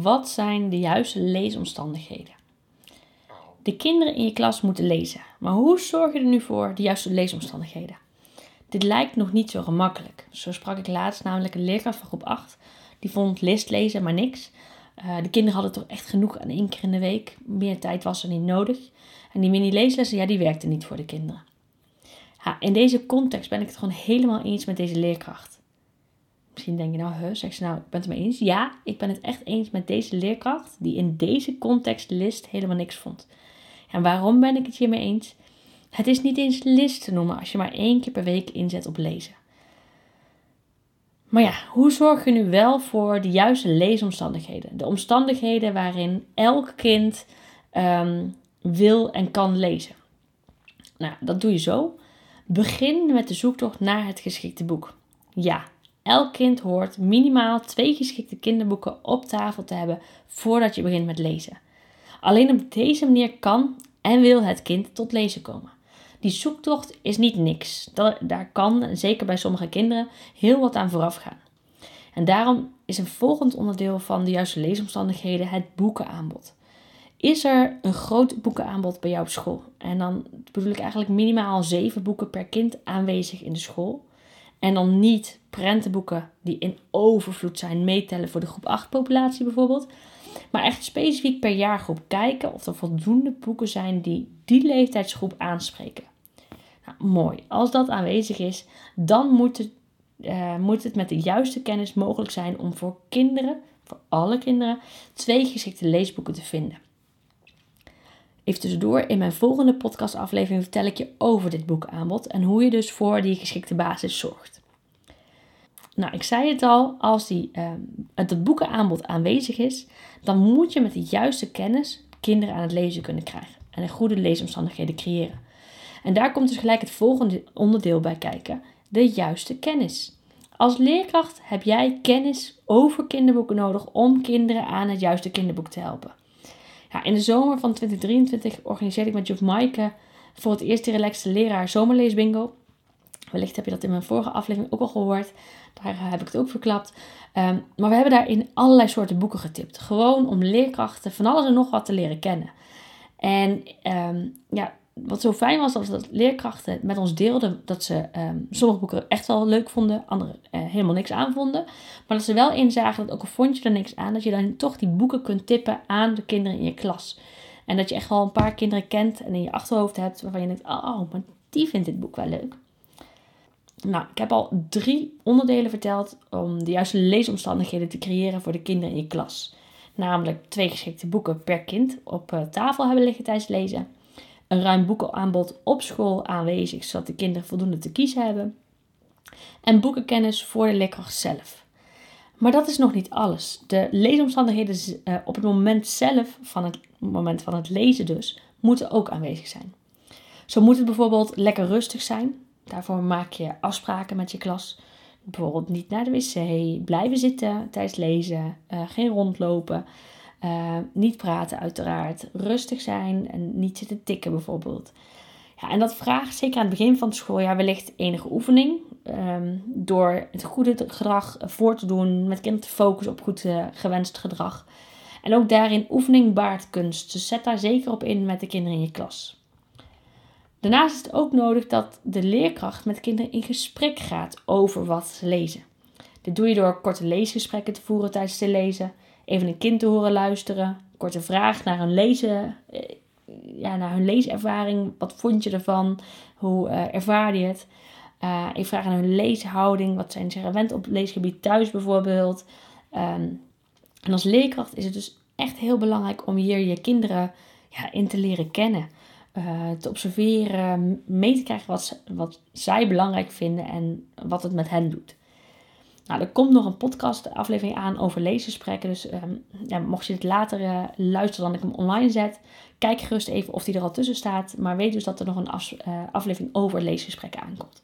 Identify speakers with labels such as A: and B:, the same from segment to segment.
A: Wat zijn de juiste leesomstandigheden? De kinderen in je klas moeten lezen, maar hoe zorg je er nu voor de juiste leesomstandigheden? Dit lijkt nog niet zo gemakkelijk. Zo sprak ik laatst namelijk een leerkracht van groep 8. Die vond list lezen maar niks. Uh, de kinderen hadden toch echt genoeg aan één keer in de week. Meer tijd was er niet nodig. En die mini-leeslessen, ja, die werkten niet voor de kinderen. In deze context ben ik het gewoon helemaal eens met deze leerkracht. Misschien denk je nou, huh, zeg ze nou, ik ben het mee eens. Ja, ik ben het echt eens met deze leerkracht die in deze context list helemaal niks vond. En waarom ben ik het hiermee eens? Het is niet eens list te noemen als je maar één keer per week inzet op lezen. Maar ja, hoe zorg je nu wel voor de juiste leesomstandigheden? De omstandigheden waarin elk kind ehm, wil en kan lezen. Nou, dat doe je zo. Begin met de zoektocht naar het geschikte boek. Ja, elk kind hoort minimaal twee geschikte kinderboeken op tafel te hebben voordat je begint met lezen. Alleen op deze manier kan en wil het kind tot lezen komen. Die zoektocht is niet niks. Daar kan, zeker bij sommige kinderen, heel wat aan vooraf gaan. En daarom is een volgend onderdeel van de juiste leesomstandigheden het boekenaanbod. Is er een groot boekenaanbod bij jou op school? En dan bedoel ik eigenlijk minimaal zeven boeken per kind aanwezig in de school. En dan niet prentenboeken die in overvloed zijn meetellen voor de groep 8 populatie bijvoorbeeld. Maar echt specifiek per jaargroep kijken of er voldoende boeken zijn die die leeftijdsgroep aanspreken. Nou, mooi. Als dat aanwezig is, dan moet het, uh, moet het met de juiste kennis mogelijk zijn om voor kinderen, voor alle kinderen, twee geschikte leesboeken te vinden. Even tussendoor, in mijn volgende podcastaflevering vertel ik je over dit boekenaanbod en hoe je dus voor die geschikte basis zorgt. Nou, ik zei het al, als die, uh, het boekenaanbod aanwezig is, dan moet je met de juiste kennis kinderen aan het lezen kunnen krijgen en een goede leesomstandigheden creëren. En daar komt dus gelijk het volgende onderdeel bij kijken: de juiste kennis. Als leerkracht heb jij kennis over kinderboeken nodig om kinderen aan het juiste kinderboek te helpen. In de zomer van 2023 organiseerde ik met Juf Maaike voor het eerst de relaxte leraar zomerleesbingo. Wellicht heb je dat in mijn vorige aflevering ook al gehoord. Daar heb ik het ook verklapt. Ehm, maar we hebben daarin allerlei soorten boeken getipt. Gewoon om leerkrachten van alles en nog wat te leren kennen. En um, ja, wat zo fijn was, was dat leerkrachten met ons deelden dat ze um, sommige boeken echt wel leuk vonden, andere uh, helemaal niks aan vonden. Maar dat ze wel inzagen dat ook al vond je er niks aan, dat je dan toch die boeken kunt tippen aan de kinderen in je klas. En dat je echt wel een paar kinderen kent en in je achterhoofd hebt waarvan je denkt, oh, maar die vindt dit boek wel leuk. Nou, ik heb al drie onderdelen verteld om de juiste leesomstandigheden te creëren voor de kinderen in je klas. Namelijk twee geschikte boeken per kind op uh, tafel hebben liggen tijdens lezen een ruim boekenaanbod op school aanwezig, zodat de kinderen voldoende te kiezen hebben. En boekenkennis voor de leerkracht zelf. Maar dat is nog niet alles. De leesomstandigheden uh, op het moment zelf, van het moment van het lezen dus, moeten ook aanwezig zijn. Zo moet het bijvoorbeeld lekker rustig zijn. Daarvoor maak je afspraken met je klas. Bijvoorbeeld niet naar de wc, blijven zitten tijdens lezen, uh, geen rondlopen. Uh, niet praten uiteraard. Rustig zijn en niet zitten tikken bijvoorbeeld. Ja, en dat vraagt zeker aan het begin van het schooljaar wellicht enige oefening. Um, door het goede gedrag voor te doen, met kinderen te focussen op goed uh, gewenst gedrag. En ook daarin oefening baart kunst. Dus zet daar zeker op in met de kinderen in je klas. Daarnaast is het ook nodig dat de leerkracht met kinderen in gesprek gaat over wat ze lezen. Dit doe je door korte leesgesprekken te voeren tijdens het lezen even een kind te horen luisteren. Korte vraag naar hun lezen, eh, ja, naar hun leeservaring. Wat vond je ervan? Hoe uh, ervaar je het? Uh, ik vraag naar hun leeshouding. Wat zijn ze gewend op leesgebied thuis bijvoorbeeld? Ehm, en als leerkracht is het dus echt heel belangrijk om hier je kinderen ja, in te leren kennen. Te observeren, mee te krijgen wat, wat zij belangrijk vinden en wat het met hen doet. Nou, er komt nog een podcast aflevering aan over leesgesprekken. Dus um, ja, mocht je het later uh, luisteren dan ik hem online zet, kijk gerust even of die er al tussen staat. Maar weet dus dat er nog een uh, aflevering over leesgesprekken aankomt.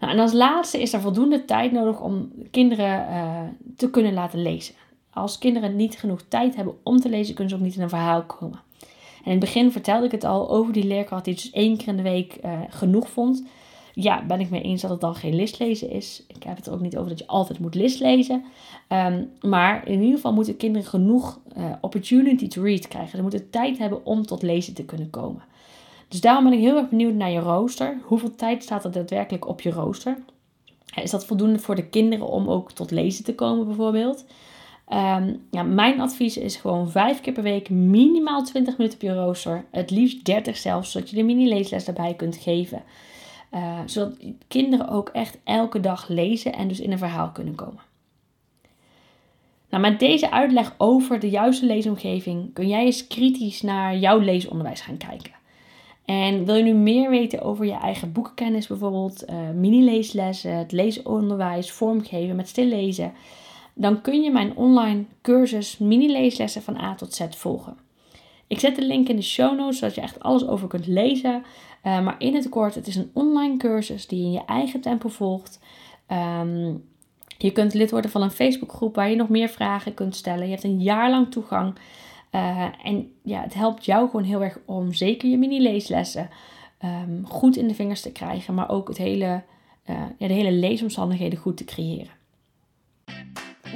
A: Nou, en als laatste is er voldoende tijd nodig om kinderen uh, te kunnen laten lezen. Als kinderen niet genoeg tijd hebben om te lezen, kunnen ze ook niet in een verhaal komen. En in het begin vertelde ik het al over die leerkracht die dus één keer in de week genoeg vond. Ja, ben ik mee eens dat het dan geen listlezen is. Ik heb het er ook niet over dat je altijd moet listlezen. Um, maar in ieder geval moeten kinderen genoeg uh, opportunity to read krijgen. Ze moeten tijd hebben om tot lezen te kunnen komen. Dus daarom ben ik heel erg benieuwd naar je rooster. Hoeveel tijd staat er daadwerkelijk op je rooster? Is dat voldoende voor de kinderen om ook tot lezen te komen bijvoorbeeld? Um, ja, mijn advies is gewoon vijf keer per week minimaal 20 minuten op je rooster. Het liefst 30 zelfs, zodat je de mini-leesles daarbij kunt geven. Uh, zodat kinderen ook echt elke dag lezen en dus in een verhaal kunnen komen. Nou, met deze uitleg over de juiste leesomgeving kun jij eens kritisch naar jouw leesonderwijs gaan kijken. En wil je nu meer weten over je eigen boekenkennis, bijvoorbeeld uh, mini-leeslessen, het leesonderwijs, vormgeven met stillezen, dan kun je mijn online cursus mini-leeslessen van A tot Z volgen. Ik zet de link in de show notes, zodat je echt alles over kunt lezen. Uh, maar in het kort, het is een online cursus die je in je eigen tempo volgt. Um, je kunt lid worden van een Facebookgroep waar je nog meer vragen kunt stellen. Je hebt een jaar lang toegang. Uh, en ja, het helpt jou gewoon heel erg om zeker je mini-leeslessen um, goed in de vingers te krijgen. Maar ook het hele, uh, ja, de hele leesomstandigheden goed te creëren.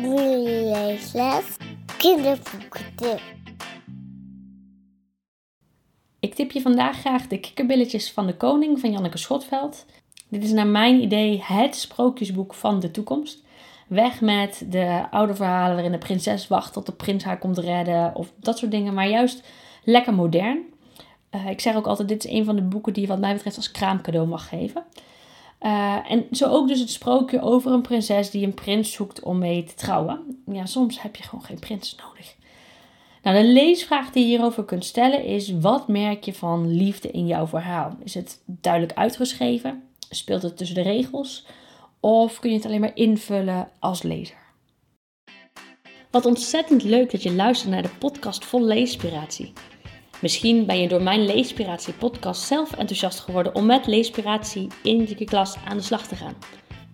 B: Mini-leesles, kinderboekentip.
A: Ik tip je vandaag graag de Kikkerbilletjes van de Koning van Janneke Schotveld. Dit is naar mijn idee het sprookjesboek van de toekomst. Weg met de oude verhalen waarin de prinses wacht tot de prins haar komt redden of dat soort dingen, maar juist lekker modern. Uh, ik zeg ook altijd, dit is een van de boeken die je wat mij betreft als kraamcadeau mag geven. Uh, en zo ook dus het sprookje over een prinses die een prins zoekt om mee te trouwen. Ja, soms heb je gewoon geen prins nodig. Nou, de leesvraag die je hierover kunt stellen is: wat merk je van liefde in jouw verhaal? Is het duidelijk uitgeschreven? Speelt het tussen de regels? Of kun je het alleen maar invullen als lezer? Wat ontzettend leuk dat je luistert naar de podcast vol leespiratie. Misschien ben je door mijn Leespiratie podcast zelf enthousiast geworden om met leespiratie in je klas aan de slag te gaan.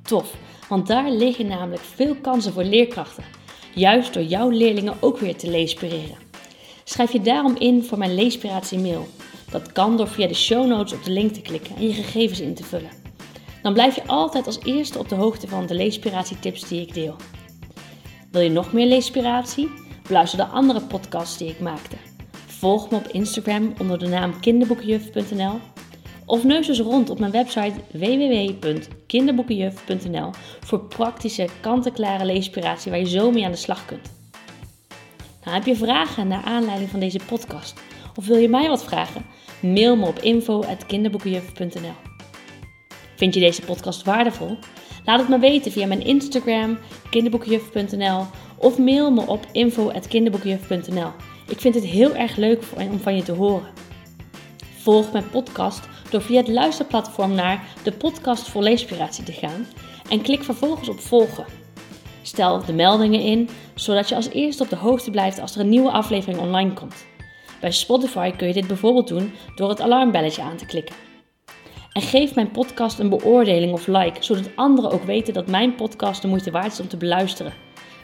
A: Tof, want daar liggen namelijk veel kansen voor leerkrachten. Juist door jouw leerlingen ook weer te leespireren. Schrijf je daarom in voor mijn Leespiratie mail. Dat kan door via de show notes op de link te klikken en je gegevens in te vullen. Dan blijf je altijd als eerste op de hoogte van de leespiratietips die ik deel. Wil je nog meer leespiratie? Beluister de andere podcasts die ik maakte. Volg me op Instagram onder de naam kinderboekenjuf.nl of neus eens rond op mijn website www.kinderboekenjuf.nl voor praktische, kant-en-klare leespiratie waar je zo mee aan de slag kunt. Nou, heb je vragen naar aanleiding van deze podcast of wil je mij wat vragen? Mail me op info.kinderboekenjuf.nl Vind je deze podcast waardevol? Laat het me weten via mijn Instagram, kinderboekjuf.nl of mail me op info.kinderboekjuf.nl. Ik vind het heel erg leuk om van je te horen. Volg mijn podcast door via het luisterplatform naar de podcast voor leespiratie te gaan en klik vervolgens op volgen. Stel de meldingen in, zodat je als eerste op de hoogte blijft als er een nieuwe aflevering online komt. Bij Spotify kun je dit bijvoorbeeld doen door het alarmbelletje aan te klikken. En geef mijn podcast een beoordeling of like, zodat anderen ook weten dat mijn podcast de moeite waard is om te beluisteren.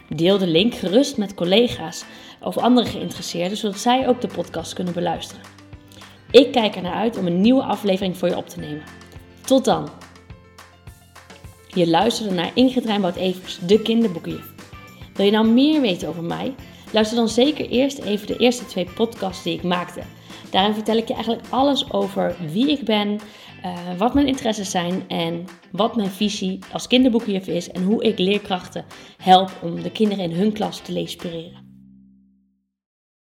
A: Deel de link gerust met collega's of andere geïnteresseerden, zodat zij ook de podcast kunnen beluisteren. Ik kijk er naar uit om een nieuwe aflevering voor je op te nemen. Tot dan! Je luisterde naar Ingrid Rijnboud-Evers, de kinderboekenjuf. Wil je nou meer weten over mij? Luister dan zeker eerst even de eerste twee podcasts die ik maakte. Daarin vertel ik je eigenlijk alles over wie ik ben, uh, wat mijn interesses zijn en wat mijn visie als kinderboekenjuf is en hoe ik leerkrachten help om de kinderen in hun klas te leespireren.